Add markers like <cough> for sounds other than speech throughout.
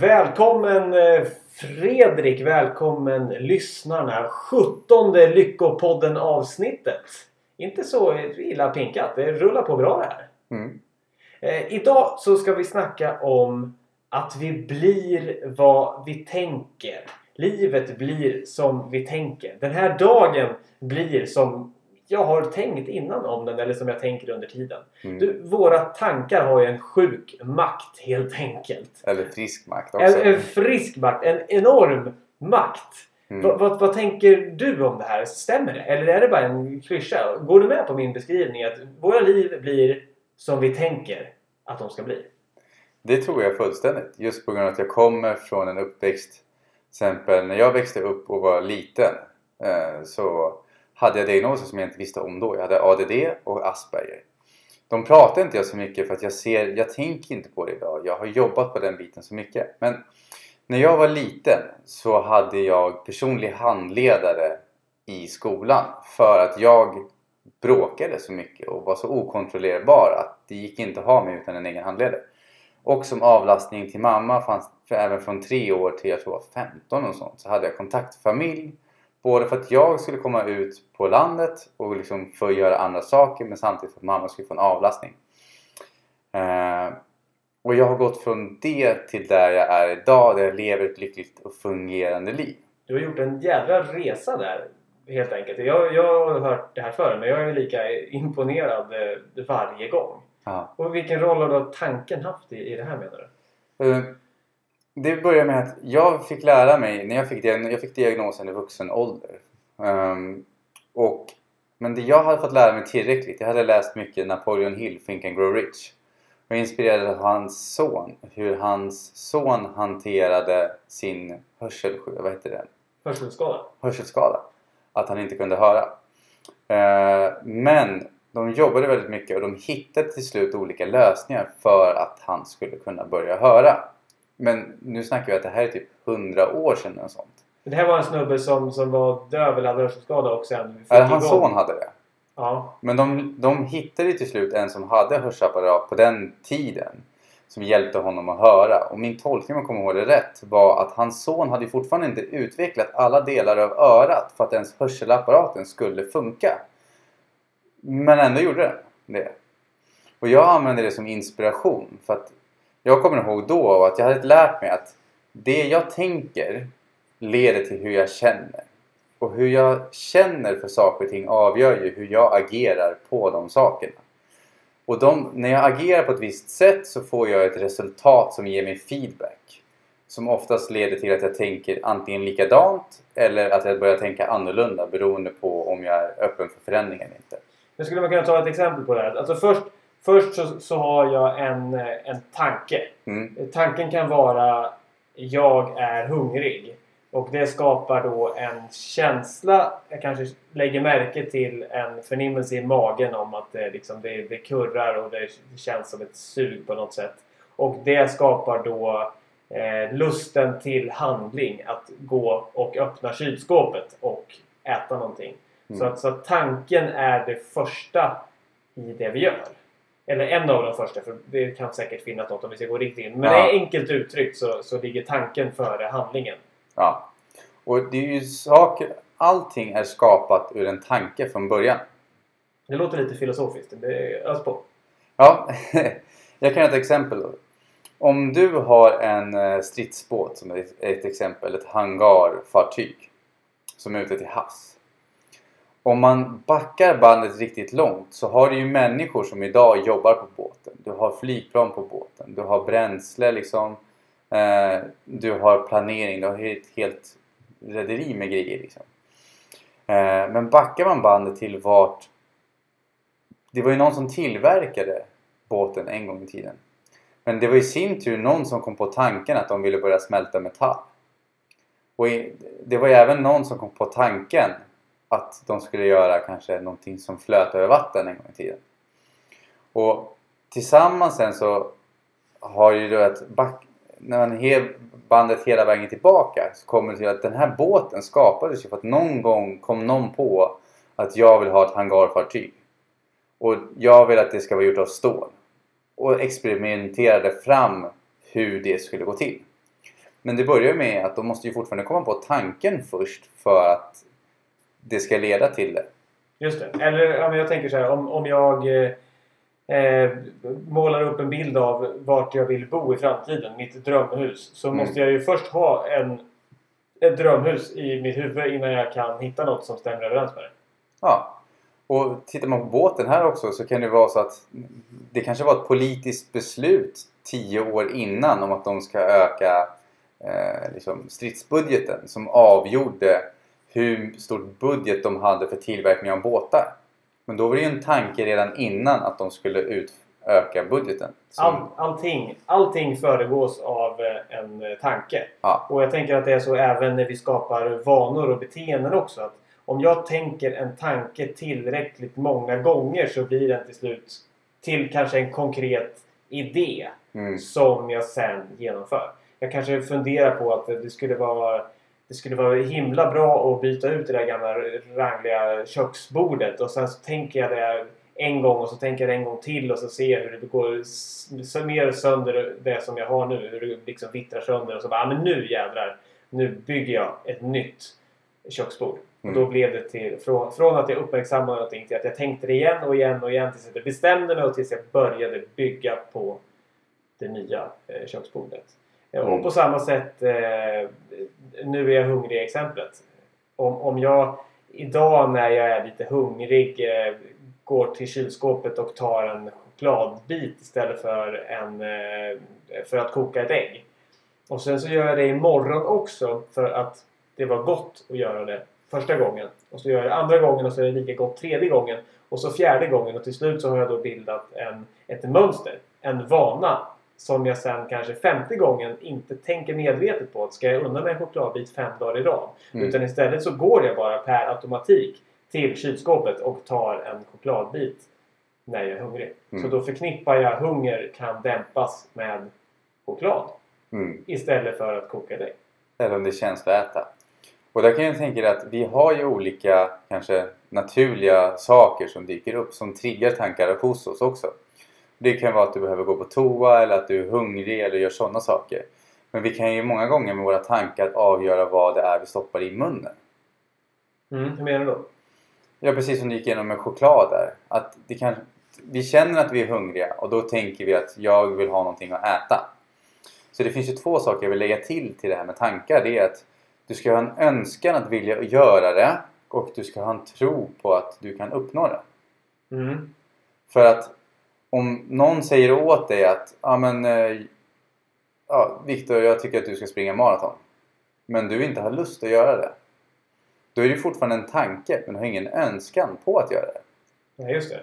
Välkommen eh, Fredrik, välkommen lyssnarna. 17 Lyckopodden avsnittet. Inte så illa pinkat, det rullar på bra det här. Mm. Eh, idag så ska vi snacka om att vi blir vad vi tänker. Livet blir som vi tänker. Den här dagen blir som jag har tänkt innan om den eller som jag tänker under tiden. Mm. Du, våra tankar har ju en sjuk makt helt enkelt. Eller frisk makt också. En, en frisk makt, en enorm makt. Mm. Vad, vad, vad tänker du om det här? Stämmer det? Eller är det bara en klyscha? Går du med på min beskrivning att våra liv blir som vi tänker att de ska bli? Det tror jag fullständigt. Just på grund av att jag kommer från en uppväxt. Till exempel när jag växte upp och var liten eh, så hade jag diagnoser som jag inte visste om då. Jag hade ADD och Asperger. De pratar inte jag så mycket för att jag ser, jag tänker inte på det idag. Jag har jobbat på den biten så mycket. Men när jag var liten så hade jag personlig handledare i skolan för att jag bråkade så mycket och var så okontrollerbar att det gick inte att ha mig utan en egen handledare. Och som avlastning till mamma fanns för även från tre år till jag tror jag var 15 och sånt så hade jag kontaktfamilj. Både för att jag skulle komma ut på landet och liksom få göra andra saker men samtidigt för att mamma skulle få en avlastning. Eh, och jag har gått från det till där jag är idag där jag lever ett lyckligt och fungerande liv. Du har gjort en jädra resa där helt enkelt. Jag, jag har hört det här förr men jag är lika imponerad eh, varje gång. Ja. Och vilken roll har då tanken haft i, i det här menar du? Eh, Det började med att jag fick lära mig, när jag fick, diagn- jag fick diagnosen i vuxen ålder. Ehm, och, men det jag hade fått lära mig tillräckligt, jag hade läst mycket Napoleon Hill, Think and Grow Rich. Och inspirerad av hans son, hur hans son hanterade sin hörselsjö, vad heter det? Hörselskada? hörselskada. Att han inte kunde höra. Eh, men de jobbade väldigt mycket och de hittade till slut olika lösningar för att han skulle kunna börja höra. Men nu snackar vi att det här är typ 100 år sedan och sånt. Det här var en snubbe som, som var döv eller hade hörselskada och sen fick Eller hans igång- son hade det. Ja. Men de, de hittade till slut en som hade hörselapparat på den tiden. Som hjälpte honom att höra. Och min tolkning om jag kommer ihåg det rätt var att hans son hade fortfarande inte utvecklat alla delar av örat för att ens hörselapparaten skulle funka. Men ändå gjorde den det. Och jag använder det som inspiration för att jag kommer ihåg då att jag hade lärt mig att det jag tänker leder till hur jag känner. Och hur jag känner för saker och ting avgör ju hur jag agerar på de sakerna. Och de, när jag agerar på ett visst sätt så får jag ett resultat som ger mig feedback. Som oftast leder till att jag tänker antingen likadant eller att jag börjar tänka annorlunda beroende på om jag är öppen för förändring eller inte. Nu skulle man kunna ta ett exempel på det här. Alltså först, först så, så har jag en, eh, en tanke. Mm. Tanken kan vara jag är hungrig. Och det skapar då en känsla. Jag kanske lägger märke till en förnimmelse i magen om att det, liksom, det, det kurrar och det känns som ett sug på något sätt. Och det skapar då eh, lusten till handling. Att gå och öppna kylskåpet och äta någonting. Mm. Så, att, så att tanken är det första i det vi gör. Eller en av de första, för det kan säkert finnas något om vi ska gå riktigt in. Men Ja. enkelt uttryckt så, så ligger tanken före handlingen. Ja. Och det är ju saker, allting är skapat ur en tanke från början. Det låter lite filosofiskt. Det ös på. Ja, <laughs> jag kan ge ett exempel. då. Om du har en eh, stridsbåt som är ett- ett exempel, ett hangarfartyg som är ute till havs. Om man backar bandet riktigt långt så har du ju människor som idag jobbar på båten. Du har flygplan på båten, du har bränsle liksom. Eh, du har planering, du har ett helt rederi med grejer liksom. Eh, men backar man bandet till vart det var ju någon som tillverkade båten en gång i tiden. Men det var i sin tur någon som kom på tanken att de ville börja smälta metall. Och i, det var ju även någon som kom på tanken att de skulle göra kanske någonting som flöt över vatten en gång i tiden. Och tillsammans sen så har ju då ett back, när man hev bandet hela vägen tillbaka så kommer det till att den här båten skapades ju för att någon gång kom någon på att jag vill ha ett hangarfartyg. Och jag vill att det ska vara gjort av stål. Och experimenterade fram hur det skulle gå till. Men det börjar ju med att de måste ju fortfarande komma på tanken först för att det ska leda till det. Just det. Eller jag tänker så här, om, om jag eh, eh, målar upp en bild av vart jag vill bo i framtiden, mitt drömhus. Så Mm. måste jag ju först ha en, ett drömhus i mitt huvud innan jag kan hitta något som stämmer överens med det. Ja. Och tittar man på båten här också så kan det vara så att det kanske var ett politiskt beslut tio år innan om att de ska öka eh, liksom stridsbudgeten som avgjorde hur stor budget de hade för tillverkning av båtar. Men då var det ju en tanke redan innan att de skulle utöka budgeten. Som- All, allting, allting föregås av eh, en eh, tanke. Ja. Och jag tänker att det är så även när vi skapar vanor och beteenden också. Att om jag tänker en tanke tillräckligt många gånger så blir den till slut till kanske en konkret idé Mm. som jag sen genomför. Jag kanske funderar på att det skulle vara det skulle vara himla bra att byta ut det där gamla rangliga köksbordet och sen så tänker jag det en gång och så tänker jag det en gång till och så ser jag hur det går mer sönder det som jag har nu. Hur det liksom vittrar sönder och så bara ah, men nu jädrar. Nu bygger jag ett nytt köksbord. Och Mm. då blev det till, från, från att jag uppmärksammade någonting till att jag tänkte det igen och igen och igen tills jag bestämde mig och tills jag började bygga på det nya eh, köksbordet. Mm. Och på samma sätt, eh, nu är jag hungrig exemplet. Om, om jag idag när jag är lite hungrig eh, går till kylskåpet och tar en chokladbit istället för, en, eh, för att koka ett ägg. Och sen så gör jag det imorgon också för att det var gott att göra det första gången. Och så gör jag det andra gången och så är det lika gott tredje gången. Och så fjärde gången och till slut så har jag då bildat en, ett mönster. En vana som jag sen kanske femte gången inte tänker medvetet på. att Ska jag unna mig en chokladbit fem dagar i rad? Mm. Utan istället så går jag bara per automatik till kylskåpet och tar en chokladbit när jag är hungrig. Mm. Så då förknippar jag hunger kan dämpas med choklad Mm. istället för att koka det. Eller om det känsla att äta. Och där kan jag tänka att vi har ju olika kanske naturliga saker som dyker upp som triggar tankar hos oss också. Det kan vara att du behöver gå på toa eller att du är hungrig eller gör sådana saker. Men vi kan ju många gånger med våra tankar avgöra vad det är vi stoppar i munnen. Mm, hur menar du då? Ja, precis som du gick igenom med choklad där. Att det kan, vi känner att vi är hungriga och då tänker vi att jag vill ha någonting att äta. Så det finns ju två saker jag vill lägga till till det här med tankar. Det är att du ska ha en önskan att vilja göra det och du ska ha en tro på att du kan uppnå det. Mm. För att om någon säger åt dig att ja men eh, ja, Viktor jag tycker att du ska springa maraton. Men du inte har lust att göra det. Då är det fortfarande en tanke men du har ingen önskan på att göra det. Ja, just det.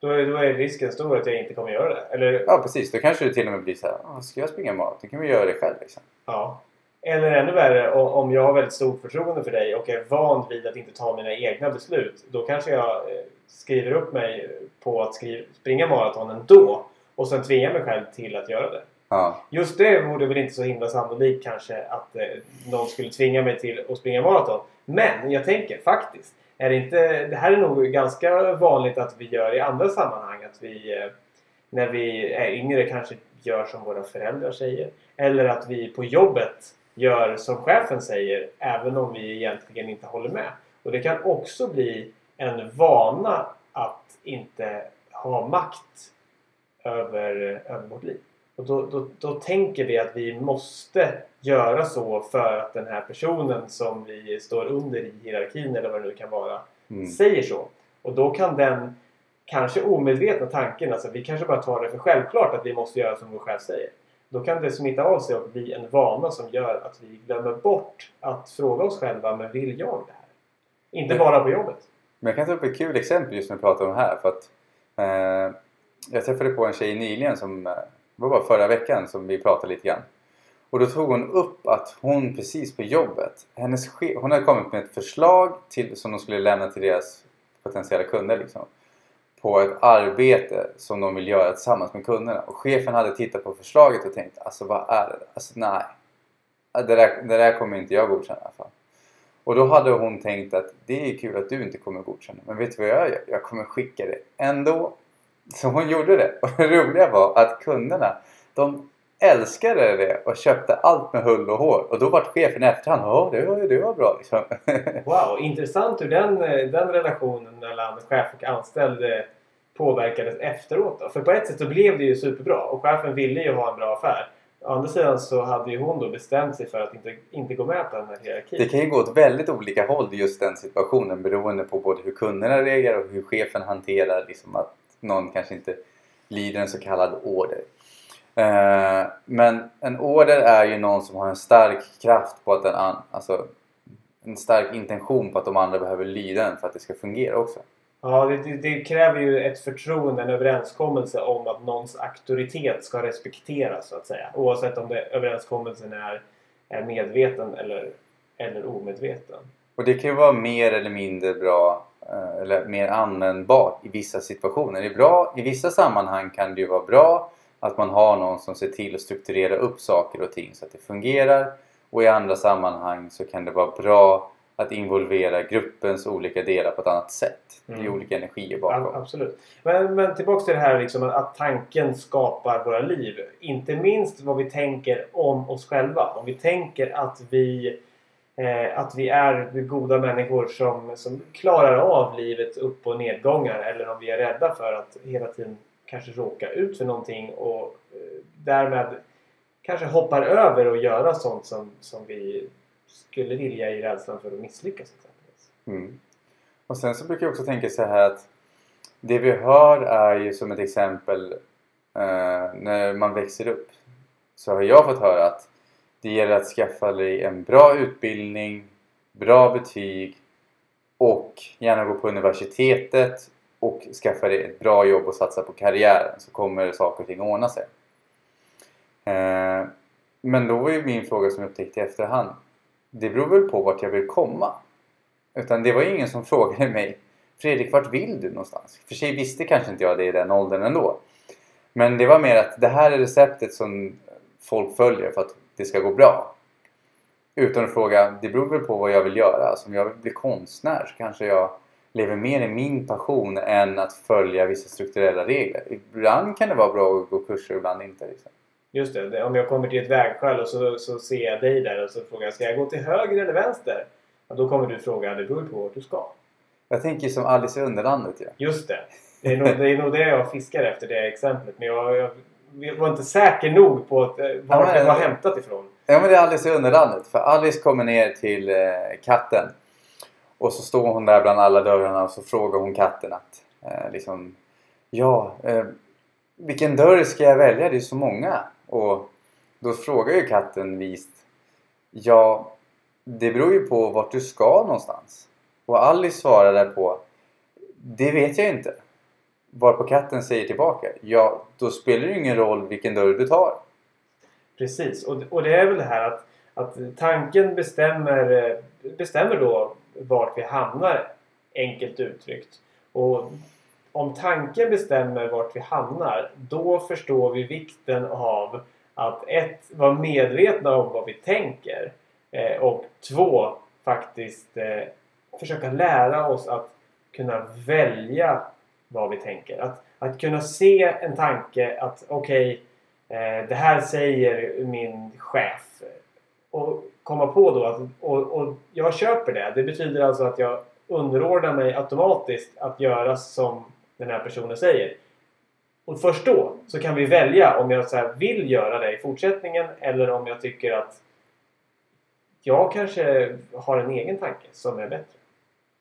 Då är, då är risken stor att jag inte kommer göra det. Eller, Ja precis, då kanske det till och med blir så här. "Ah, Ska jag springa maraton? Då kan vi göra det själv liksom. ja. Eller ännu värre, om jag har väldigt stort förtroende för dig och är van vid att inte ta mina egna beslut. Då kanske jag eh, skriver upp mig på att skriva, springa maraton ändå. Och sen tvingar mig själv till att göra det. Ja, Just det vore väl inte så himla sannolikt kanske att eh, någon skulle tvinga mig till att springa maraton. Men jag tänker faktiskt. Är det, inte, det här är nog ganska vanligt att vi gör i andra sammanhang. Att vi eh, när vi är yngre kanske gör som våra föräldrar säger. Eller att vi på jobbet gör som chefen säger även om vi egentligen inte håller med. Och det kan också bli en vana att inte ha makt över, över vårt liv. Och då, då, då tänker vi att vi måste göra så för att den här personen som vi står under i hierarkin eller vad det nu kan vara mm. säger så. Och då kan den kanske omedvetna tanken, alltså vi kanske bara tar det för självklart att vi måste göra som vår chef säger. Då kan det smitta av sig och bli en vana som gör att vi glömmer bort att fråga oss själva, men vill jag det här? Inte Men- bara på jobbet. Men jag kan ta upp ett kul exempel just när vi pratar om det här. För att, eh, jag träffade på en tjej nyligen som eh, det var bara förra veckan som vi pratade lite grann. Och då tog hon upp att hon precis på jobbet, hennes chef, hon hade kommit med ett förslag till, som de skulle lämna till deras potentiella kunder. Liksom, på ett arbete som de vill göra tillsammans med kunderna. Och chefen hade tittat på förslaget och tänkt alltså vad är det? Alltså nej. Det där, det där kommer inte jag godkänna i alla fall. Och då hade hon tänkt att det är kul att du inte kommer godkänna. Men vet du vad jag gör? Jag kommer skicka det ändå. Så hon gjorde det. Och det roliga var att kunderna, de älskade det och köpte allt med hull och hår. Och då vart chefen i efterhand ja det var, det var bra liksom. <laughs> Wow, intressant hur den, eh, den relationen mellan chef och anställd eh, påverkades efteråt. Då. För på ett sätt så blev det ju superbra och chefen ville ju ha en bra affär. Å andra sidan så hade ju hon då bestämt sig för att inte, inte gå med på den här hierarkin. Det kan ju gå åt väldigt olika håll i just den situationen beroende på både hur kunderna reagerar och hur chefen hanterar liksom att någon kanske inte lyder en så kallad order. Eh, men en order är ju någon som har en stark kraft på att den an, alltså en stark intention på att de andra behöver lyda den för att det ska fungera också. Ja, det, det, det kräver ju ett förtroende, en överenskommelse om att någons auktoritet ska respekteras så att säga. Oavsett om det, överenskommelsen är, är medveten eller, eller omedveten. Och det kan ju vara mer eller mindre bra eh, eller mer användbart i vissa situationer. Det är bra, I vissa sammanhang kan det ju vara bra att man har någon som ser till att strukturera upp saker och ting så att det fungerar. Och i andra sammanhang så kan det vara bra att involvera gruppens olika delar på ett annat sätt. Det är Mm. olika energier Ja, bakom. absolut. Men, men tillbaks till det här liksom att- att tanken skapar våra liv. Inte minst vad vi tänker om oss själva. Om vi tänker att vi, eh, att vi är goda människor som, som klarar av livets upp och nedgångar. Eller om vi är rädda för att hela tiden kanske råka ut för någonting och eh, därmed kanske hoppar över och göra sånt som, som vi skulle vilja i rädslan för att misslyckas. Exempelvis. Mm. Och sen så brukar jag också tänka så här att det vi hör är ju som ett exempel eh, när man växer upp. Så har jag fått höra att det gäller att skaffa dig en bra utbildning, bra betyg och gärna gå på universitetet och skaffa dig ett bra jobb och satsa på karriären så kommer saker och ting ordna sig. Eh, men då var ju min fråga som jag upptäckte i efterhand. Det beror väl på vart jag vill komma. Utan det var ju ingen som <laughs> frågade mig Fredrik, vart vill du någonstans? För sig visste kanske inte jag det i den åldern ändå. Men det var mer att det här är receptet som folk följer för att det ska gå bra. Utan att fråga, det beror väl på vad jag vill göra. Alltså om jag vill bli konstnär så kanske jag lever mer i min passion än att följa vissa strukturella regler. Ibland kan det vara bra att gå kurser, ibland inte. Liksom. Just det, om jag kommer till ett vägskäl och så, så ser jag dig där och så frågar jag ska jag gå till höger eller vänster? Ja, då kommer du fråga, det beror på vart du ska. Jag tänker som Alice i Underlandet. Ja. Just det. Det är, nog, det är nog det jag fiskar efter det exemplet. Men jag, jag, var inte säker nog på att, eh, var men- det var hämtat ifrån. Ja men det är Alice i Underlandet. För Alice kommer ner till eh, katten. Och så står hon där bland alla dörrarna och så frågar hon katten att eh, liksom Ja, eh, vilken dörr ska jag välja? Det är så många. Och då frågar ju katten vist Ja, det beror ju på vart du ska någonstans. Och Alice svarar därpå Det vet jag inte. Varpå katten säger tillbaka Ja, då spelar det ju ingen roll vilken dörr du tar. Precis. Och, och det är väl det här att, att tanken bestämmer, bestämmer då vart vi hamnar, enkelt uttryckt. Och om tanken bestämmer vart vi hamnar, då förstår vi vikten av att ett, vara medvetna om vad vi tänker eh, och två, faktiskt eh, försöka lära oss att kunna välja vad vi tänker. Att, att kunna se en tanke att okej, eh, det här säger min chef. Och komma på då att och, och jag köper det. Det betyder alltså att jag underordnar mig automatiskt att göra som den här personen säger. Och först då så kan vi välja om jag så vill göra det i fortsättningen eller om jag tycker att jag kanske har en egen tanke som är bättre.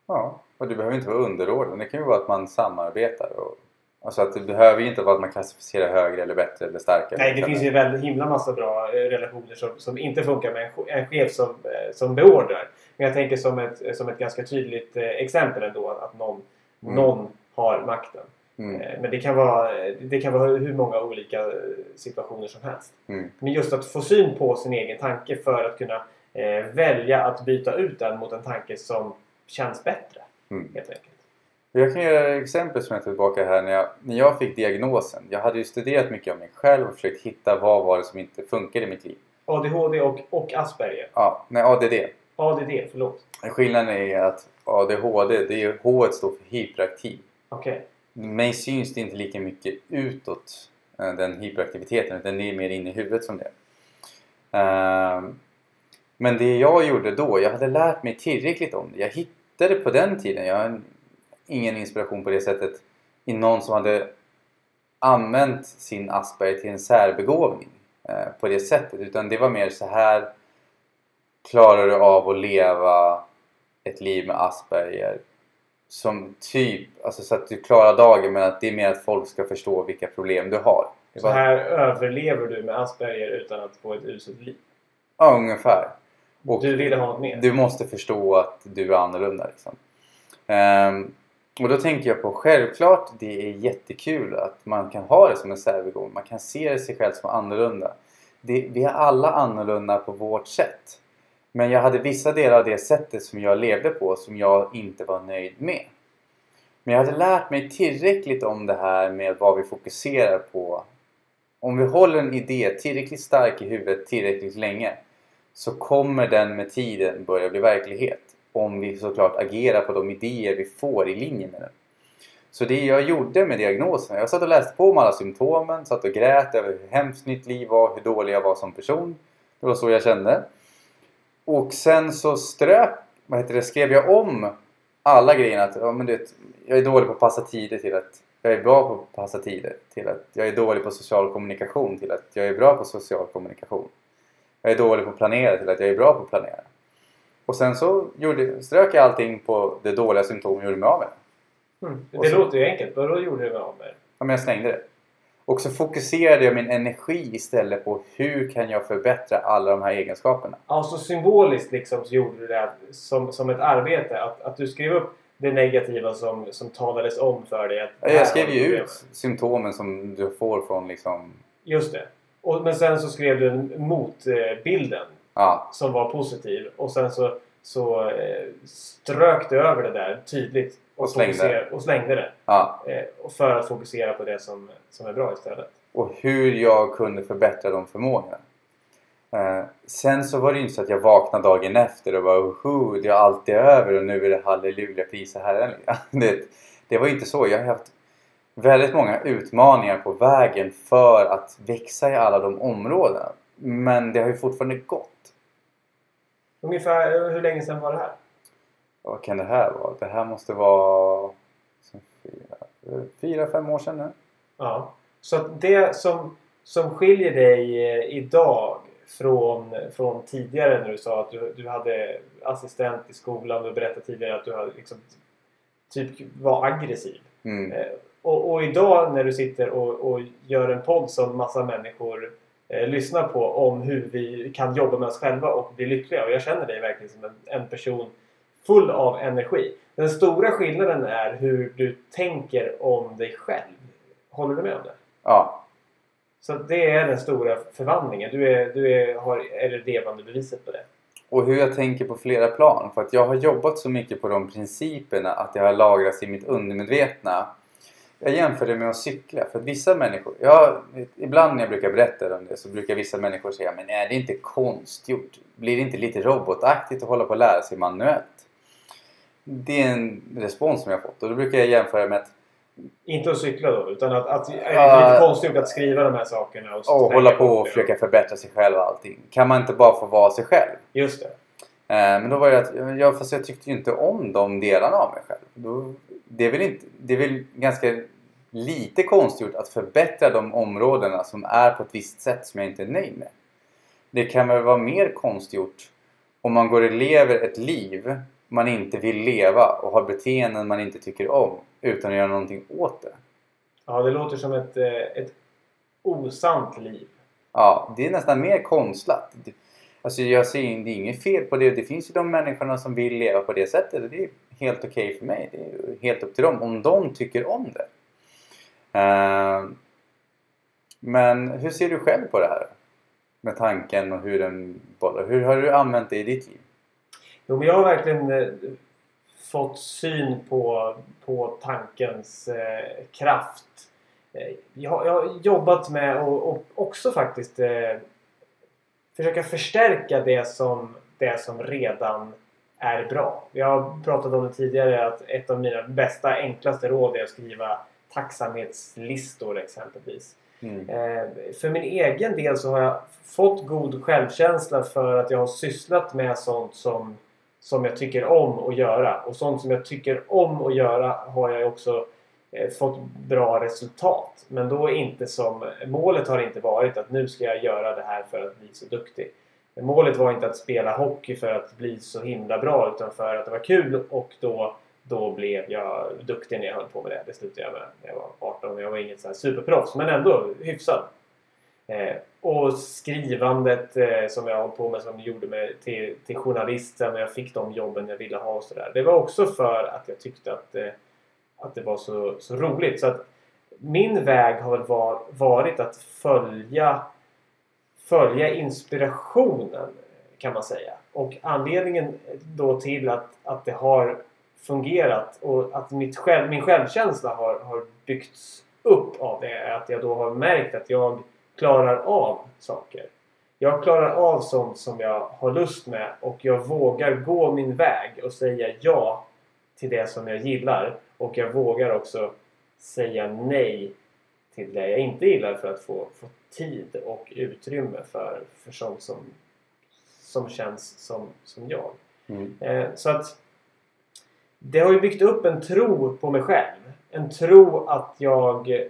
Ja, och det behöver inte vara underordnad. Det kan ju vara att man samarbetar. Och, alltså att det behöver ju inte vara att man klassificerar högre eller bättre eller starkare. Nej, det finns ju en himla massa bra eh, relationer som, som inte funkar med en, en chef som, eh, som beordrar. Men jag tänker som ett, som ett ganska tydligt eh, exempel ändå att någon, Mm. någon har makten. Mm, Eh, Men det kan, vara, det kan vara hur många olika eh, situationer som helst. mm, Men just att få syn på sin egen tanke för att kunna eh, välja att byta ut den mot en tanke som känns bättre. mm. Helt enkelt. Jag kan göra ett exempel som jag tar tillbaka här. När jag, när jag fick diagnosen. Jag hade ju studerat mycket om mig själv och försökt hitta vad var det som inte funkade i mitt liv. ADHD och, och Asperger. Ja, nej, ADD. ADD, förlåt. Skillnaden är att ADHD, det är, H står för hyperaktiv. Okay. Mig syns det inte lika mycket utåt eh, den hyperaktiviteten utan det är mer inne i huvudet som det är. Ehm, men det jag gjorde då, jag hade lärt mig tillräckligt om det. Jag hittade på den tiden, jag har ingen inspiration på det sättet, i någon som hade använt sin Asperger till en särbegåvning eh, på det sättet. Utan det var mer så här klarar du av att leva ett liv med Asperger som typ, alltså så att du klarar dagen men att det är mer att folk ska förstå vilka problem du har. Så här överlever du med Asperger utan att få ett uselt liv. Ja, ungefär. Och Du ville ha något mer? du måste förstå att du är annorlunda. Liksom. Ehm, och då tänker jag på självklart det är jättekul att man kan ha det som en särbegåvning. Man kan se sig själv som annorlunda. Det, vi är alla annorlunda på vårt sätt. Men jag hade vissa delar av det sättet som jag levde på som jag inte var nöjd med. Men jag hade lärt mig tillräckligt om det här med vad vi fokuserar på. Om vi håller en idé tillräckligt stark i huvudet tillräckligt länge så kommer den med tiden börja bli verklighet. Om vi såklart agerar på de idéer vi får i linje med den. Så det jag gjorde med diagnosen, jag satt och läste på om alla symptomen, satt och grät över hur hemskt mitt liv var, hur dålig jag var som person. Det var så jag kände. Och sen så strök, vad heter det, skrev jag om alla grejerna. Att, ja, men du vet, jag är dålig på att passa tider till att jag är bra på att passa tider. Till att jag är dålig på social kommunikation till att jag är bra på social kommunikation. Jag är dålig på att planera till att jag är bra på att planera. Och sen så gjorde, strök jag allting på det dåliga symptomen och gjorde mig av med det. Mm. Det så- låter ju enkelt. Vadå gjorde du med av med? Ja, men jag slängde det. Och så fokuserade jag min energi istället på hur kan jag förbättra alla de här egenskaperna. Alltså symboliskt liksom så gjorde du det här som, som ett arbete. Att, att du skrev upp det negativa som, som talades om för dig. Att Ja, Jag skrev ju ut symptomen som du får från liksom... Just det. Och, men sen så skrev du en motbilden Ja, som var positiv. Och sen så, så eh, strök du över det där tydligt. Och slängde. fokuser- och slängde det. ja. Eh, och för att fokusera på det som, som är bra istället. Och hur jag kunde förbättra de förmågorna. Eh, sen så var det ju inte så att jag vaknade dagen efter och bara Oho, det är alltid över och nu är det halleluja, prisa Herren. <laughs> det, det var ju inte så. Jag har haft väldigt många utmaningar på vägen för att växa i alla de områdena. Men det har ju fortfarande gått. Ungefär hur länge sedan var det här? Vad kan det här vara? Det här måste vara fyra, fyra fem år sedan nu. Ja. Så det som, som skiljer dig eh, idag från, från tidigare när du sa att du, du hade assistent i skolan. Du berättade tidigare att du hade liksom, typ var aggressiv. Mm. Eh, Och, och idag när du sitter och, och gör en podd som massa människor eh, lyssnar på om hur vi kan jobba med oss själva och bli lyckliga. Och jag känner dig verkligen som en, en person full av energi. Den stora skillnaden är hur du tänker om dig själv. Håller du med om det? Ja, Så det är den stora förvandlingen. Du är, du är, har, är det levande beviset på det. och hur jag tänker på flera plan. För att jag har jobbat så mycket på de principerna att det har lagrats i mitt undermedvetna. Jag jämför det med att cykla. För att vissa människor, ja, ibland när jag brukar berätta om det så brukar vissa människor säga men är det inte konstgjort? Blir det inte lite robotaktigt att hålla på att lära sig manuellt? Det är en respons som jag fått och då brukar jag jämföra med att Inte att cykla då, utan att, att är det Ja. lite konstigt att skriva de här sakerna. Och, och hålla på och försöka förbättra sig själv och allting. Kan man inte bara få vara sig själv? Just det. Eh, Men då var det att, ja, fast jag tyckte ju inte om de delarna av mig själv. Då, det, är väl inte, det är väl ganska lite konstgjort att förbättra de områdena som är på ett visst sätt som jag inte är nöjd med. Det kan väl vara mer konstgjort om man går och lever ett liv man inte vill leva och har beteenden man inte tycker om utan att göra någonting åt det. Ja, det låter som ett, eh, ett osant liv. Ja, det är nästan mer konstlat. Alltså jag ser det är inget fel på det. Det finns ju de människorna som vill leva på det sättet och det är helt okej för mig. Det är helt upp till dem om de tycker om det. Eh, Men hur ser du själv på det här? Med tanken och hur den bollar. Hur har du använt det i ditt liv? Jo, men jag har verkligen eh, fått syn på, på tankens eh, kraft. Eh, jag, har- jag har jobbat med och, och också faktiskt eh, försöka förstärka det som, det som redan är bra. Jag har pratat om det tidigare att ett av mina bästa enklaste råd är att skriva tacksamhetslistor exempelvis. Mm. Eh, för min egen del så har jag fått god självkänsla för att jag har sysslat med sånt som, som jag tycker om att göra. Och sånt som jag tycker om att göra har jag också eh, fått bra resultat. Men då inte som... Målet har inte varit att nu ska jag göra det här för att bli så duktig. Målet var inte att spela hockey för att bli så himla bra utan för att det var kul och då, då blev jag duktig när jag höll på med det. Det slutade jag med när jag var 18. Jag var inget så superproffs men ändå hyfsad. Eh, och skrivandet eh, som jag höll på med som gjorde mig till, till journalist när jag fick de jobben jag ville ha och sådär. Det var också för att jag tyckte att, eh, att det var så, så roligt. Så att min väg har väl var, varit att följa följa inspirationen kan man säga. Och anledningen då till att, att det har fungerat och att mitt själv, min självkänsla har, har byggts upp av det är att jag då har märkt att jag klarar av saker. Jag klarar av sånt som jag har lust med och jag vågar gå min väg och säga ja till det som jag gillar. Och jag vågar också säga nej till det jag inte gillar för att få, få tid och utrymme för, för sånt som, som känns som, som jag. Mm. Eh, så att det har ju byggt upp en tro på mig själv. En tro att jag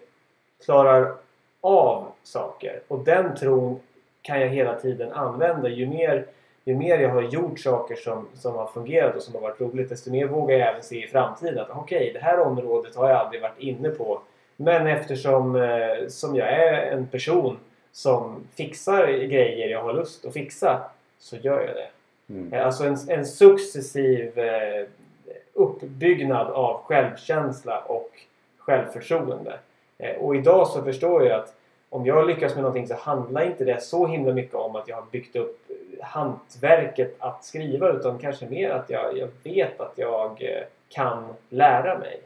klarar av saker. Och den tron kan jag hela tiden använda. Ju mer, ju mer jag har gjort saker som, som har fungerat och som har varit roligt desto mer vågar jag även se i framtiden att okej, okay, det här området har jag aldrig varit inne på. Men eftersom eh, som jag är en person som fixar grejer jag har lust att fixa så gör jag det. Mm. Eh, Alltså en, en successiv eh, uppbyggnad av självkänsla och självförtroende. Eh, och idag så förstår jag att om jag lyckas med någonting så handlar inte det så himla mycket om att jag har byggt upp hantverket att skriva utan kanske mer att jag, jag vet att jag eh, kan lära mig.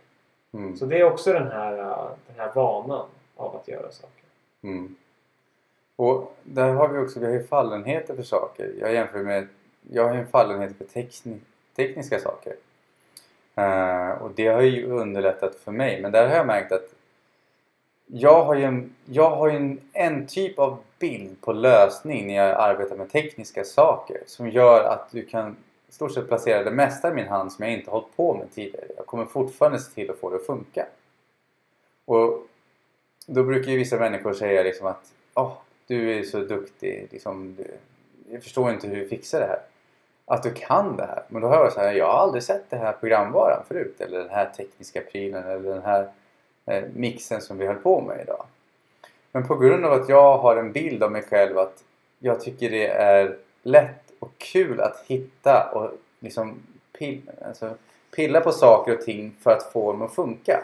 Mm. Så det är också den här, eh, den här vanan av att göra saker. Mm. Och där har vi också, vi har ju fallenheter för saker. Jag jämför med, jag har ju en fallenhet för tekni, tekniska saker. Eh, och det har ju underlättat för mig. Men där har jag märkt att jag har ju en, jag har ju en, en typ av bild på lösning när jag arbetar med tekniska saker som gör att du kan i stort sett placera det mesta i min hand som jag inte hållit på med tidigare. Jag kommer fortfarande se till att få det att funka. Och då brukar ju vissa människor säga liksom att oh, du är så duktig, liksom, du, jag förstår inte hur du fixar det här. Att du kan det här. Men då hör jag så här, jag har aldrig sett den här programvaran förut. Eller den här tekniska prylen eller den här eh, mixen som vi höll på med idag. Men på grund av att jag har en bild av mig själv att jag tycker det är lätt och kul att hitta och liksom pilla, alltså, pilla på saker och ting för att få dem att funka.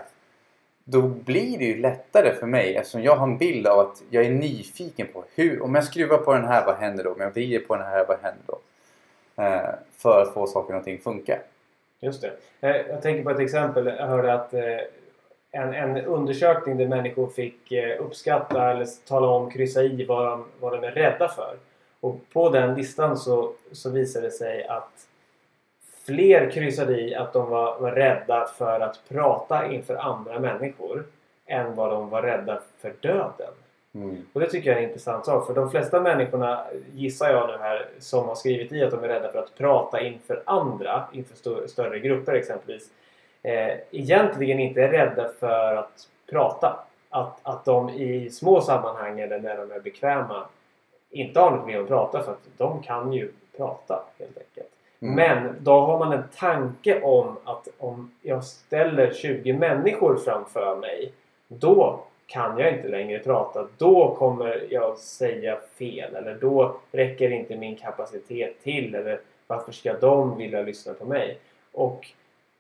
Då blir det ju lättare för mig eftersom jag har en bild av att jag är nyfiken på hur, om jag skruvar på den här, vad händer då? Om jag vrider på den här, vad händer då? Eh, för att få saker och ting funka. Just det. Eh, jag tänker på ett exempel. Jag hörde att eh, en, en undersökning där människor fick eh, uppskatta eller tala om, kryssa i vad de, vad de är rädda för. Och på den listan så, så visade det sig att fler kryssade i att de var, var rädda för att prata inför andra människor än vad de var rädda för döden. Mm. Och det tycker jag är en intressant sak. För de flesta människorna, gissar jag nu här, som har skrivit i att de är rädda för att prata inför andra, inför st större grupper exempelvis, eh, egentligen inte är rädda för att prata. Att, att de i små sammanhang eller när de är bekväma inte har något med att prata för att de kan ju prata helt enkelt. Mm. Men då har man en tanke om att om jag ställer 20 människor framför mig då kan jag inte längre prata. Då kommer jag säga fel eller då räcker inte min kapacitet till eller varför ska de vilja lyssna på mig? Och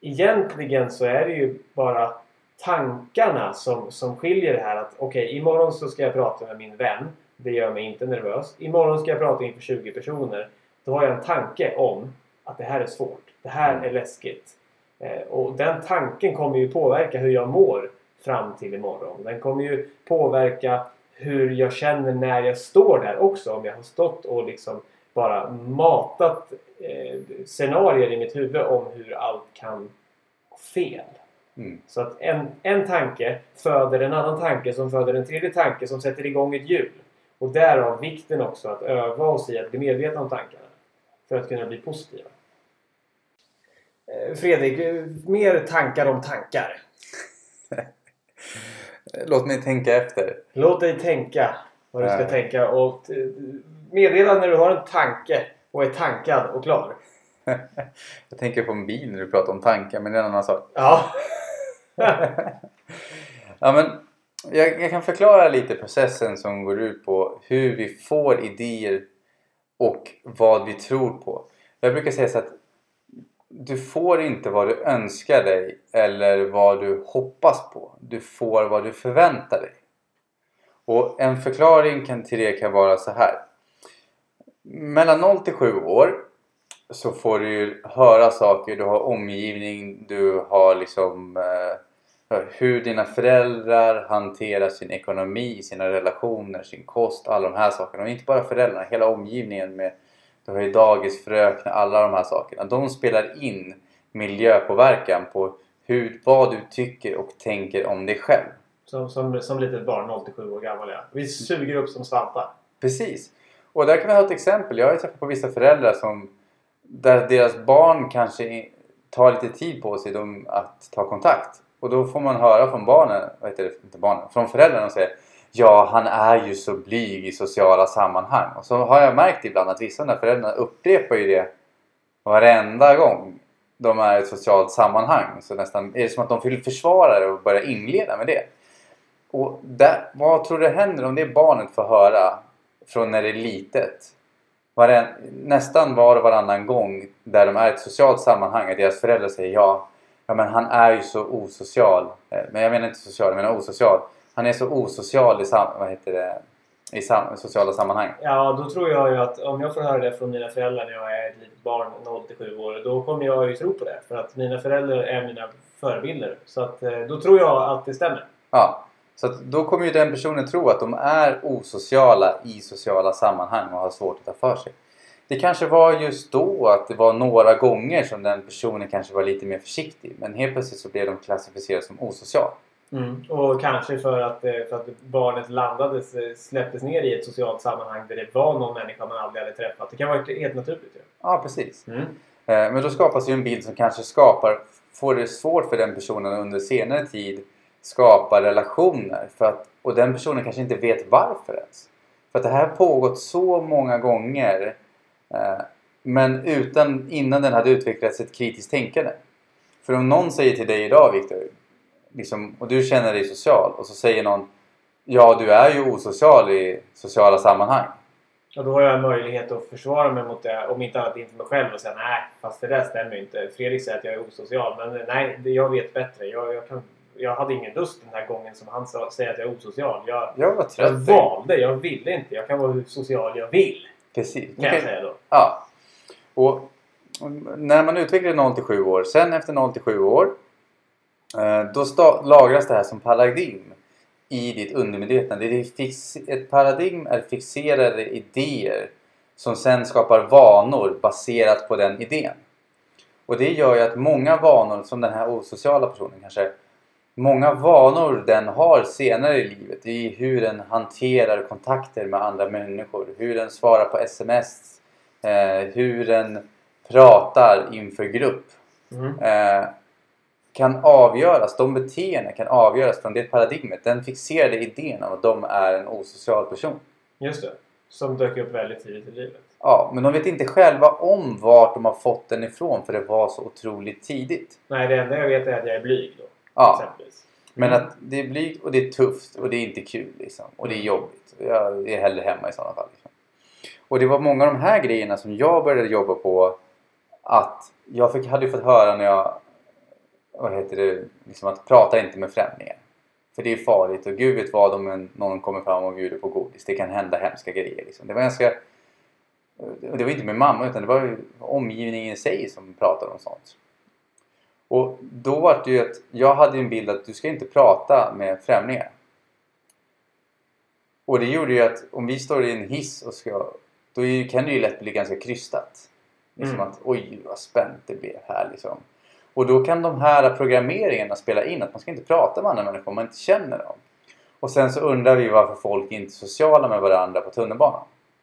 egentligen så är det ju bara tankarna som, som skiljer det här att okej, okay, imorgon så ska jag prata med min vän. Det gör mig inte nervös. Imorgon ska jag prata inför 20 personer. Då har jag en tanke om att det här är svårt. Det här är läskigt. Eh, och den tanken kommer ju påverka hur jag mår fram till imorgon. Den kommer ju påverka hur jag känner när jag står där också. Om jag har stått och liksom bara matat eh, scenarier i mitt huvud om hur allt kan gå fel. Mm. Så att en, en tanke föder en annan tanke som föder en tredje tanke som sätter igång ett hjul. Och därav vikten också att öva oss i att bli medvetna om tankarna. För att kunna bli positiva. Eh, Fredrik, eh, mer tankar om tankar. Låt mig tänka efter. Låt dig tänka vad du ska Ja. tänka och meddela när du har en tanke och är tankad och klar. <laughs> Jag tänker på en bil när du pratar om tankar, men det är en annan sak. Ja. <laughs> Ja, men jag, jag kan förklara lite processen som går ut på hur vi får idéer och vad vi tror på. Jag brukar säga så att du får inte vad du önskar dig eller vad du hoppas på. Du får vad du förväntar dig. Och en förklaring kan, till det kan vara så här. Mellan 0 till 7 år så får du ju höra saker, du har omgivning, du har liksom eh, hur dina föräldrar hanterar sin ekonomi, sina relationer, sin kost, alla de här sakerna. Och inte bara föräldrarna, hela omgivningen med du har ju dagisfröknar, alla de här sakerna. De spelar in miljöpåverkan på hur, vad du tycker och tänker om dig själv. Som, som, som litet barn, 0-7 år gammal ja. Vi suger upp som svampar. Precis. Och där kan vi ha ett exempel. Jag har ju träffat på vissa föräldrar som där deras barn kanske tar lite tid på sig de, att ta kontakt. Och då får man höra från barnen, vad heter det, inte barnen, från föräldrarna och säger Ja, han är ju så blyg i sociala sammanhang. Och så har jag märkt ibland att vissa av de här föräldrarna upprepar ju det varenda gång de är i ett socialt sammanhang. Så nästan är det som att de vill försvara det och börja inleda med det. Och där, vad tror du händer om det barnet får höra från när det är litet? Varen, nästan var och varannan gång där de är i ett socialt sammanhang att deras föräldrar säger ja, ja men han är ju så osocial. Eh, Men jag menar inte social, jag menar osocial. Han är så osocial i, sam, vad heter det, i sam, sociala sammanhang. Ja, då tror jag ju att om jag får höra det från mina föräldrar när jag är ett litet barn, 0-7 år, då kommer jag ju tro på det. För att mina föräldrar är mina förebilder. Så att, eh, då tror jag att det stämmer. Ja, så då kommer ju den personen tro att de är osociala i sociala sammanhang och har svårt att ta för sig. Det kanske var just då att det var några gånger som den personen kanske var lite mer försiktig. Men helt plötsligt så blev de klassificerade som osocial. Och kanske för att, eh, för att barnet landades, eh, släpptes ner i ett socialt sammanhang där det var någon människa man aldrig hade träffat. Det kan vara helt naturligt ju. Ja, precis. Mm. Eh, Men då skapas ju en bild som kanske skapar, får det svårt för den personen under senare tid skapa relationer. För att, och den personen kanske inte vet varför ens. För att det här har pågått så många gånger. eh, Men utan, innan den hade utvecklats ett kritiskt tänkande. För om någon säger till dig idag Viktor, liksom, och du känner dig social och så säger någon Ja, du är ju osocial i sociala sammanhang. Och då har jag en möjlighet att försvara mig mot det. Om inte annat inför mig själv och säga nej, fast det där stämmer ju inte. Fredrik säger att jag är osocial. Men nej, jag vet bättre. Jag, jag, kan, jag hade ingen lust den här gången som han sa, säger att jag är osocial. Jag, Jag var jag trött. valde. Jag ville inte. Jag kan vara hur social jag vill. Precis. Kan jag säga då. Ja. Och när man utvecklar 0 till 7 år, sen efter 0 till 7 år, eh, då lagras det här som paradigm i ditt undermedvetna. Det är fix, ett paradigm är fixerade idéer som sen skapar vanor baserat på den idén. Och det gör ju att många vanor, som den här osociala personen kanske, många vanor den har senare i livet i hur den hanterar kontakter med andra människor, hur den svarar på sms, eh, hur den pratar inför grupp Mm. eh, kan avgöras, de beteenden kan avgöras från det paradigmet, den fixerade idén av att de är en osocial person. Just det. Som dök upp väldigt tidigt i livet. Ja, men de vet inte själva om vart de har fått den ifrån för det var så otroligt tidigt. Nej, det enda jag vet är att jag är blyg då. Ja, Exempelvis. men att det är blygt och det är tufft och det är inte kul liksom. Och det är jobbigt. Jag är hellre hemma i sådana fall. Liksom. Och det var många av de här grejerna som jag började jobba på att jag fick, hade fått höra när jag vad heter det, liksom att prata inte med främlingar. För det är farligt och gud vet vad om någon kommer fram och bjuder på godis. Det kan hända hemska grejer. Liksom. Det var ganska... Det var inte min mamma utan det var omgivningen i sig som pratade om sånt. Och då var det ju att jag hade en bild att du ska inte prata med främlingar. Och det gjorde ju att om vi står i en hiss och ska... Då kan det ju lätt bli ganska krystat. Liksom Mm. att oj vad spänt det blev här liksom. Och då kan de här programmeringarna spela in att man ska inte prata med andra människor om man inte känner dem. Och sen så undrar vi varför folk inte är sociala med varandra på tunnelbanan.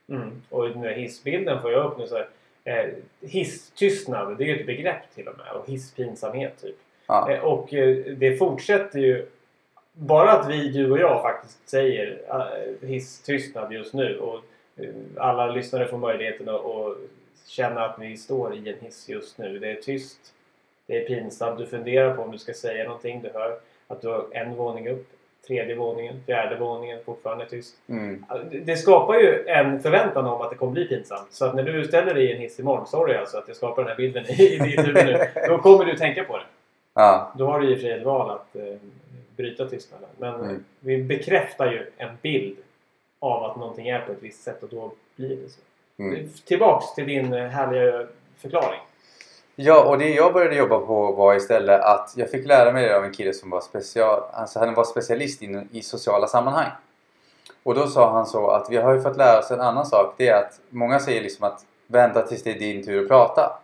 Mm. Och den här hissbilden får jag upp nu så här. Eh, hisstystnad, det är ju ett begrepp till och med. Och hisspinsamhet typ. Ja. Eh, och eh, det fortsätter ju. Bara att vi, du och jag faktiskt säger eh, hisstystnad just nu. Och eh, alla lyssnare får möjligheten att, att känna att vi står i en hiss just nu. Det är tyst. Det är pinsamt. Du funderar på om du ska säga någonting. Du hör att du har en våning upp. Tredje våningen, fjärde våningen, fortfarande tyst. Mm. Det- skapar ju en förväntan om att det kommer bli pinsamt. Så att när du ställer dig i en hiss imorgon, sorry alltså att jag skapar den här bilden i, <laughs> i ditt huvud nu. <laughs> Då kommer du tänka på det. Ja. Då har du i och för sig ett val att eh, bryta tystnaden. Men Mm. vi bekräftar ju en bild av att någonting är på ett visst sätt och då blir det så. Mm. Tillbaks till din eh, härliga förklaring. Ja, och det jag började jobba på var istället att jag fick lära mig det av en kille som var, special, alltså han var specialist in, i sociala sammanhang. Och då sa han så att vi har ju fått lära oss en annan sak. Det är att många säger liksom att vänta tills det är din tur att prata.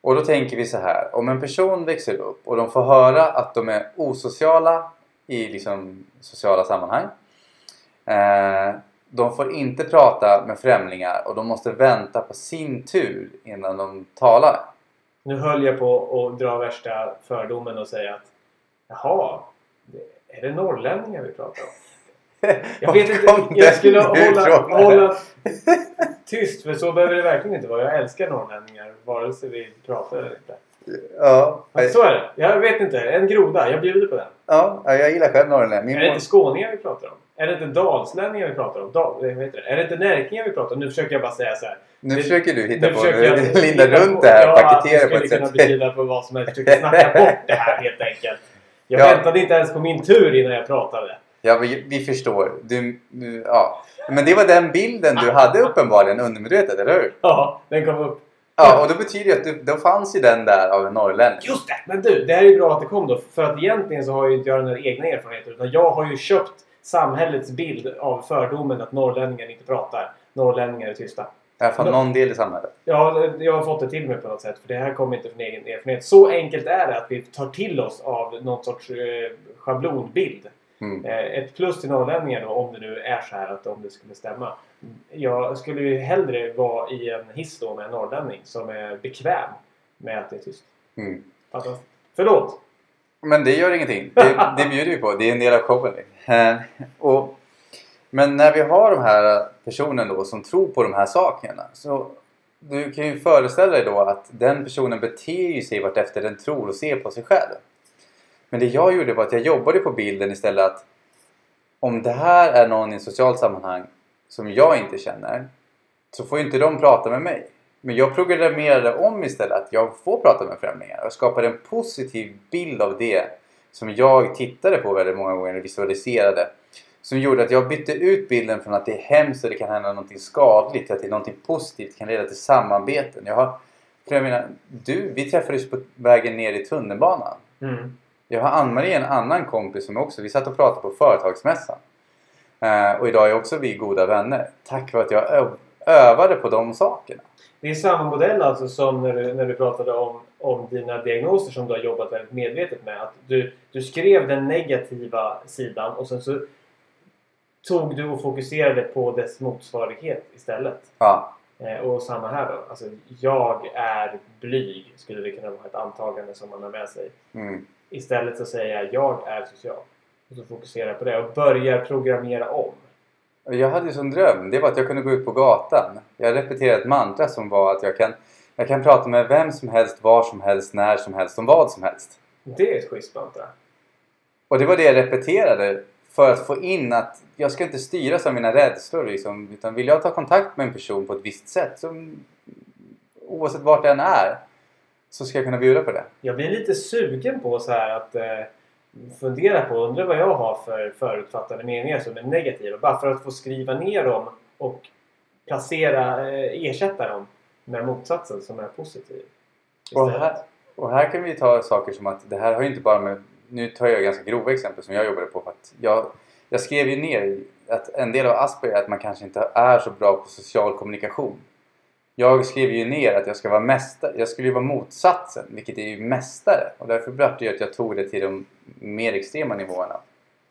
Och då tänker vi så här. Om en person växer upp och de får höra att de är osociala i liksom sociala sammanhang. Eh, de får inte prata med främlingar och de måste vänta på sin tur innan de talar. Nu höll jag på att dra värsta fördomen och säga att Jaha, är det norrlänningar vi pratar om? <laughs> Jag vet inte, jag skulle hålla, hålla tyst för så behöver det verkligen inte vara. Jag älskar norrlänningar vare sig vi pratar eller inte. Ja, Men så är det. Jag vet inte. En groda. Jag bjuder på den. ja, jag gillar själv norrlänning. Min Är det inte skåningar vi pratar om? Är det inte dalslänningar vi pratar om? Dal, vad heter det? Är det inte närkingar vi pratar om? Nu försöker jag bara säga så här. Nu Det- försöker du hitta på, jag du <laughs> lindar runt det här och paketera på ett skulle kunna sätt. betyda på vad som helst. Jag försöker snacka <laughs> bort det här helt enkelt. Jag Ja. väntade inte ens på min tur innan jag pratade. Ja, vi, vi förstår. Du, du, ja. Men det var den bilden du hade uppenbarligen undermedvetet, eller hur? Ja, den kom upp. Ja, och då betyder det att du, då fanns ju den där av en norrlänning. Just det! Men du, det här är ju bra att det kom då. För att egentligen så har ju inte jag den här egna erfarenheten. Utan jag har ju köpt samhällets bild av fördomen att norrlänningar inte pratar. Norrlänningar är tysta. I alla fall någon del i samhället. Ja, jag har fått det till mig på något sätt. För det här kommer inte från egen erfarenhet. Så enkelt är det att vi tar till oss av någon sorts eh, schablonbild. Mm. Eh, ett plus till norrlänningar då, om det nu är så här att om det skulle stämma. Jag skulle ju hellre vara i en hiss då med en norrlänning som är bekväm med att det är tyst. Mm. Fattas? Förlåt! Men det gör ingenting. Det, det bjuder vi på. Det är en del av showen. Eh, och, men när vi har de här personerna då som tror på de här sakerna. Så du kan ju föreställa dig då att den personen beter ju sig vartefter den tror och ser på sig själv. Men det jag gjorde var att jag jobbade på bilden istället att om det här är någon i ett socialt sammanhang som jag inte känner så får ju inte de prata med mig. Men jag programmerade om istället att jag får prata med främlingar och skapade en positiv bild av det som jag tittade på väldigt många gånger och visualiserade. Som gjorde att jag bytte ut bilden från att det är hemskt och det kan hända någonting skadligt till att det är någonting positivt, kan leda till samarbeten. Jag har, för jag menar, du, vi träffades på vägen ner i tunnelbanan. Mm. Jag har Ann-Marie, en annan kompis som också, vi satt och pratade på företagsmässan. Eh, och idag är också vi goda vänner. Tack vare att jag övade på de sakerna. Det är samma modell alltså som när du, när du pratade om, om dina diagnoser som du har jobbat väldigt medvetet med. Att du, du skrev den negativa sidan och sen så tog du och fokuserade på dess motsvarighet istället. Ja, Eh, och samma här då. Alltså, jag är blyg skulle det kunna vara ett antagande som man har med sig. mm. Istället så säger jag jag är social. Och så fokuserar jag på det och börjar programmera om. Jag hade ju som dröm, det var att jag kunde gå ut på gatan. Jag repeterade ett mantra som var att jag kan, jag kan prata med vem som helst, var som helst, när som helst, om vad som helst. Det är ett schysst mantra. Och det var det jag repeterade för att få in att jag ska inte styras av mina rädslor liksom, utan vill jag ta kontakt med en person på ett visst sätt, så, oavsett vart den är, så ska jag kunna bjuda på det. Jag blir lite sugen på så här att eh, fundera på, undra vad jag har för förutfattade meningar som är negativa. Bara för att få skriva ner dem och placera, eh, ersätta dem med motsatsen som är positiv. Och här, och här kan vi ta saker som att det här har ju inte bara med... Nu tar jag ganska grova exempel som jag jobbade på. För att jag, jag skrev ju ner att en del av Asperger är att man kanske inte är så bra på social kommunikation. Jag skrev ju ner att jag ska vara mästare. Jag skulle ju vara motsatsen, vilket är ju mästare. Och därför blev det ju att jag tog det till de mer extrema nivåerna.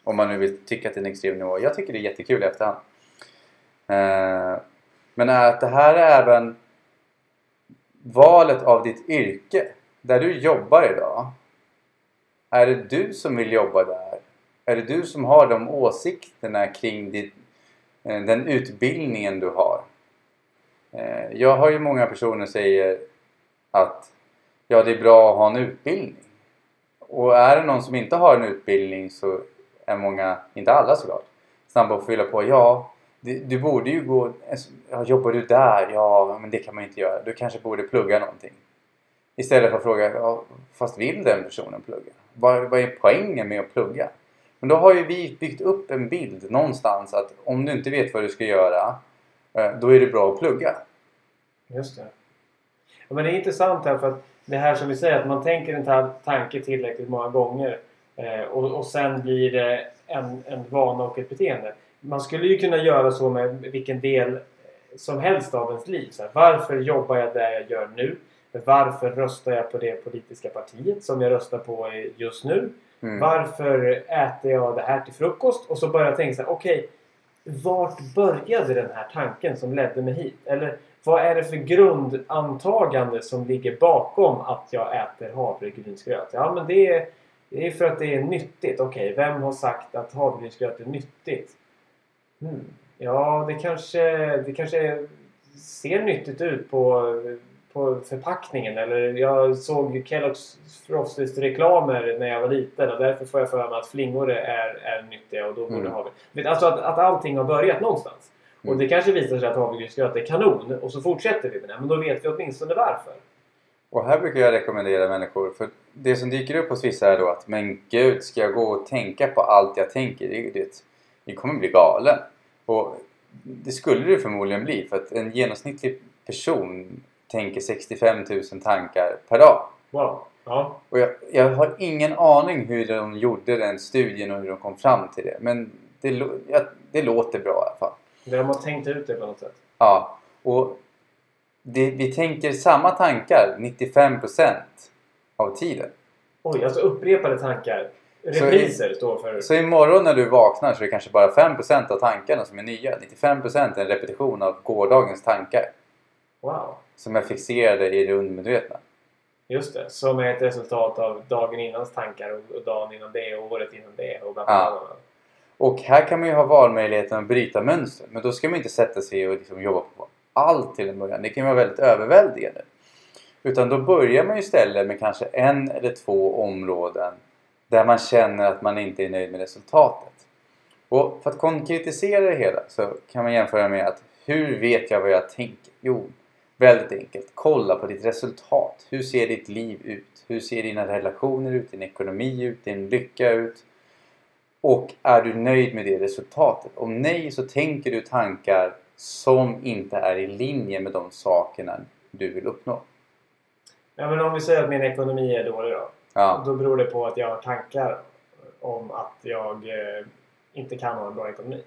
Om man nu vill tycka att det är en extrem nivå. Jag tycker det är jättekul i efterhand. Eh, men att det här är även valet av ditt yrke. Där du jobbar idag. Är det du som vill jobba där? Är det du som har de åsikterna kring ditt, eh, den utbildningen du har? Eh, jag har ju många personer som säger att ja, det är bra att ha en utbildning. Och är det någon som inte har en utbildning så är många, inte alla såklart, snabba att fylla på. Ja, du, du borde ju gå... Alltså, ja, jobbar du där? Ja, men det kan man inte göra. Du kanske borde plugga någonting. Istället för att fråga, ja, fast vill den personen plugga? Vad, vad är poängen med att plugga? Men då har ju vi byggt upp en bild någonstans att om du inte vet vad du ska göra eh, då är det bra att plugga. Just det. Ja, men det är intressant här för att det här som vi säger att man tänker en tanke tillräckligt många gånger eh, och, och sen blir det en, en vana och ett beteende. Man skulle ju kunna göra så med vilken del som helst av ens liv. Så här, varför jobbar jag där jag gör nu? Varför röstar jag på det politiska partiet som jag röstar på just nu? Mm. Varför äter jag det här till frukost? Och så börjar jag tänka så här, okej, okay, vart började den här tanken som ledde mig hit? Eller vad är det för grundantagande som ligger bakom att jag äter havregrynsgröt? Ja, men det är, det är för att det är nyttigt. Okej, okay, vem har sagt att havregrynsgröt är nyttigt? Hmm. Ja, det kanske, det kanske ser nyttigt ut på på förpackningen. Eller jag såg Kellogg's Frosties-reklamer när jag var liten och därför får jag för mig att flingor är, är nyttiga och då borde mm. ha Alltså att, att allting har börjat någonstans. Mm. Och det kanske visar sig att havregrynsgröt är kanon och så fortsätter vi med det. Men då vet vi åtminstone varför. Och här brukar jag rekommendera människor, för det som dyker upp hos vissa är då att Men gud, ska jag gå och tänka på allt jag tänker? Det, det, det kommer bli galen. Och det skulle det förmodligen bli för att en genomsnittlig person tänker 65 000 tankar per dag. Wow. Ja. Och jag, jag, har ingen aning hur de gjorde den studien och hur de kom fram till det. Men det, ja, det låter bra i alla fall. De har tänkt ut det på något sätt. Ja. Och det, vi tänker samma tankar 95% av tiden. Oj, alltså upprepade tankar. Repriser står för... Så imorgon när du vaknar så är det kanske bara 5% av tankarna som är nya. 95% är en repetition av gårdagens tankar. Wow. Som är fixerade i det undermedvetna. Just det, som är ett resultat av dagen innans tankar och dagen innan det och året innan det. Och, ja. och här kan man ju ha valmöjligheten att bryta mönster. Men då ska man inte sätta sig och liksom jobba på allt till en början. Det kan ju vara väldigt överväldigande. Utan då börjar man ju istället med kanske en eller två områden där man känner att man inte är nöjd med resultatet. Och för att konkretisera det hela så kan man jämföra med att hur vet jag vad jag tänker? Jo, Väldigt enkelt. Kolla på ditt resultat. Hur ser ditt liv ut? Hur ser dina relationer ut? Din ekonomi ut? Din lycka ut? Och är du nöjd med det resultatet? Om nej så tänker du tankar som inte är i linje med de sakerna du vill uppnå. Ja, men om vi säger att min ekonomi är dålig då. Ja. Då beror det på att jag har tankar om att jag eh, inte kan ha en bra ekonomi.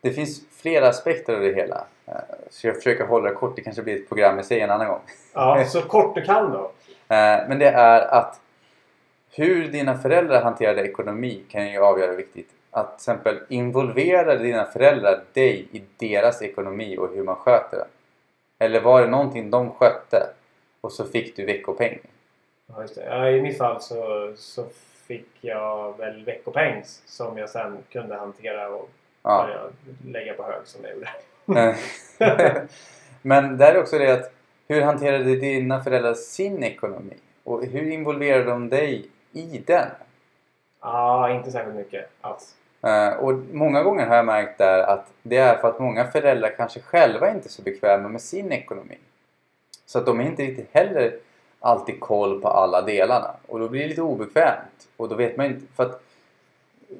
Det finns flera aspekter av det hela. Eh, så jag försöker hålla det kort. Det kanske blir ett program i sig en annan gång. Ja, så kort du kan då. Eh, men det är att hur dina föräldrar hanterade ekonomi kan ju avgöra viktigt. Att till exempel involverade dina föräldrar dig i deras ekonomi och hur man sköter den? Eller var det någonting de skötte och så fick du veckopeng? Ja, just det. Ja, I mitt fall så, så fick jag väl veckopeng som jag sen kunde hantera och ja. lägga på hög som jag gjorde. <laughs> Men där är också det att hur hanterade dina föräldrar sin ekonomi? Och hur involverade de dig i den? Ja, ah, inte särskilt mycket alls. Uh, och många gånger har jag märkt där att det är för att många föräldrar kanske själva inte är så bekväma med sin ekonomi. Så att de är inte riktigt heller alltid koll på alla delarna. Och då blir det lite obekvämt. Och då vet man inte... För att,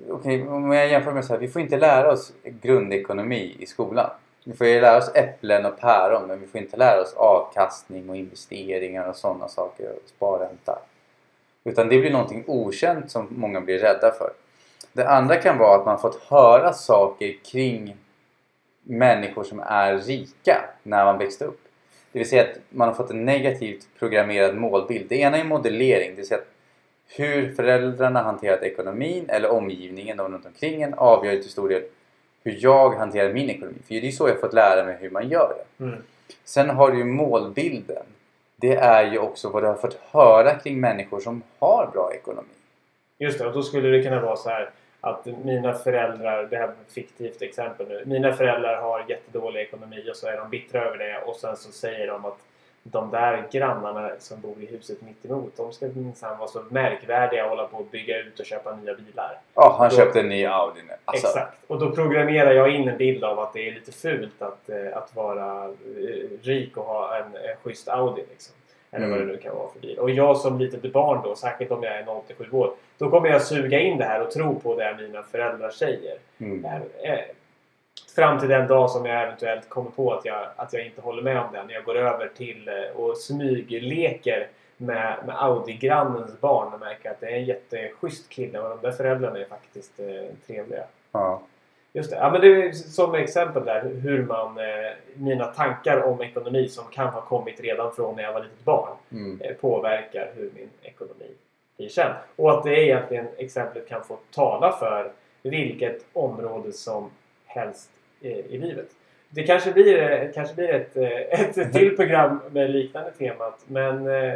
okay, om jag jämför med så här, vi får inte lära oss grundekonomi i skolan. Vi får ju lära oss äpplen och päron men vi får inte lära oss avkastning och investeringar och sådana saker och sparränta. Utan det blir någonting okänt som många blir rädda för. Det andra kan vara att man fått höra saker kring människor som är rika när man växte upp. Det vill säga att man har fått en negativt programmerad målbild. Det ena är modellering, det vill säga att hur föräldrarna hanterat ekonomin eller omgivningen, de runt omkring en, avgör till stor del hur jag hanterar min ekonomi. För det är så jag fått lära mig hur man gör det. Mm. Sen har du ju målbilden. Det är ju också vad du har fått höra kring människor som har bra ekonomi. Just det, och då skulle det kunna vara så här att mina föräldrar, det här är ett fiktivt exempel nu. Mina föräldrar har jättedålig ekonomi och så är de bittra över det och sen så säger de att de där grannarna som bor i huset mitt emot, de ska minsann vara så märkvärdiga och hålla på att bygga ut och köpa nya bilar. Ja, han Då- köpte en ny Audi nu. Alltså, Exakt. Och då programmerar jag in en bild av att det är lite fult att, eh, att vara eh, rik och ha en, en schysst Audi. Liksom. Eller vad Mm. det nu kan vara för bil. Och jag som litet barn då, särskilt om jag är 0-7 år, då kommer jag suga in det här och tro på det mina föräldrar säger. Mm. Eh, Fram till den dag som jag eventuellt kommer på att jag, att jag inte håller med om det. När jag går över till eh, och smygleker med, med Audi-grannens barn och märker att det är en jätteschysst kille och de där föräldrarna är faktiskt eh, trevliga. Ja. Just det. Ja, men det är som exempel där hur man, eh, mina tankar om ekonomi som kan ha kommit redan från när jag var litet barn Mm. eh, påverkar hur min ekonomi blir känd. Och att det egentligen exemplet kan få tala för vilket område som helst eh, i livet. Det kanske blir, eh, kanske blir ett, eh, ett till program med liknande temat men eh,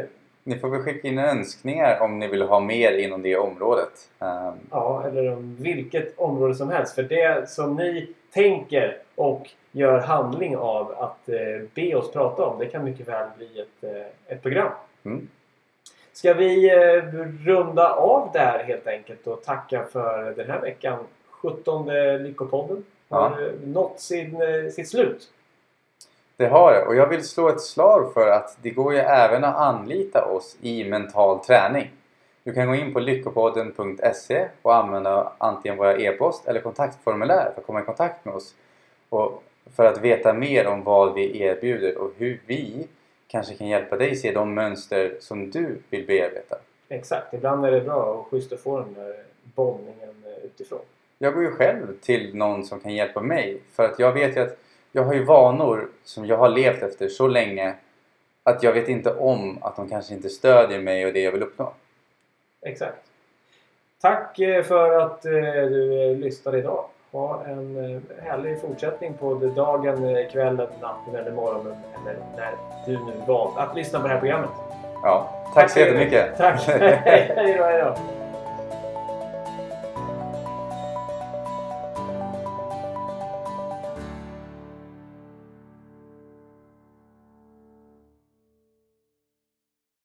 Ni får väl skicka in önskningar om ni vill ha mer inom det området. Ehm, Ja, eller om vilket område som helst. För det som ni tänker och gör handling av att eh, be oss prata om, det kan mycket väl bli ett, eh, ett program. Mm. Ska vi eh, runda av där helt enkelt och tacka för den här veckan. 17 Lyckopodden har eh, nått sin, sitt slut. Det har det. Och jag vill slå ett slag för att det går ju även att anlita oss i mental träning. Du kan gå in på lyckopodden.se och använda antingen våra e-post eller kontaktformulär för att komma i kontakt med oss. Och för att veta mer om vad vi erbjuder och hur vi kanske kan hjälpa dig se de mönster som du vill bearbeta. Exakt, ibland är det bra och schysst att få den där bollningen eh, utifrån. Jag går ju själv till någon som kan hjälpa mig för att jag vet ju att jag har ju vanor som jag har levt efter så länge att jag vet inte om att de kanske inte stödjer mig och det jag vill uppnå. Exakt. Tack eh, för att eh, du eh, lyssnade idag. Ha en härlig fortsättning på dagen, kvällen, natten eller morgonen eller när du nu valt att lyssna på det här programmet. Ja, tack så jättemycket! Tack! <laughs> hej då, hej då!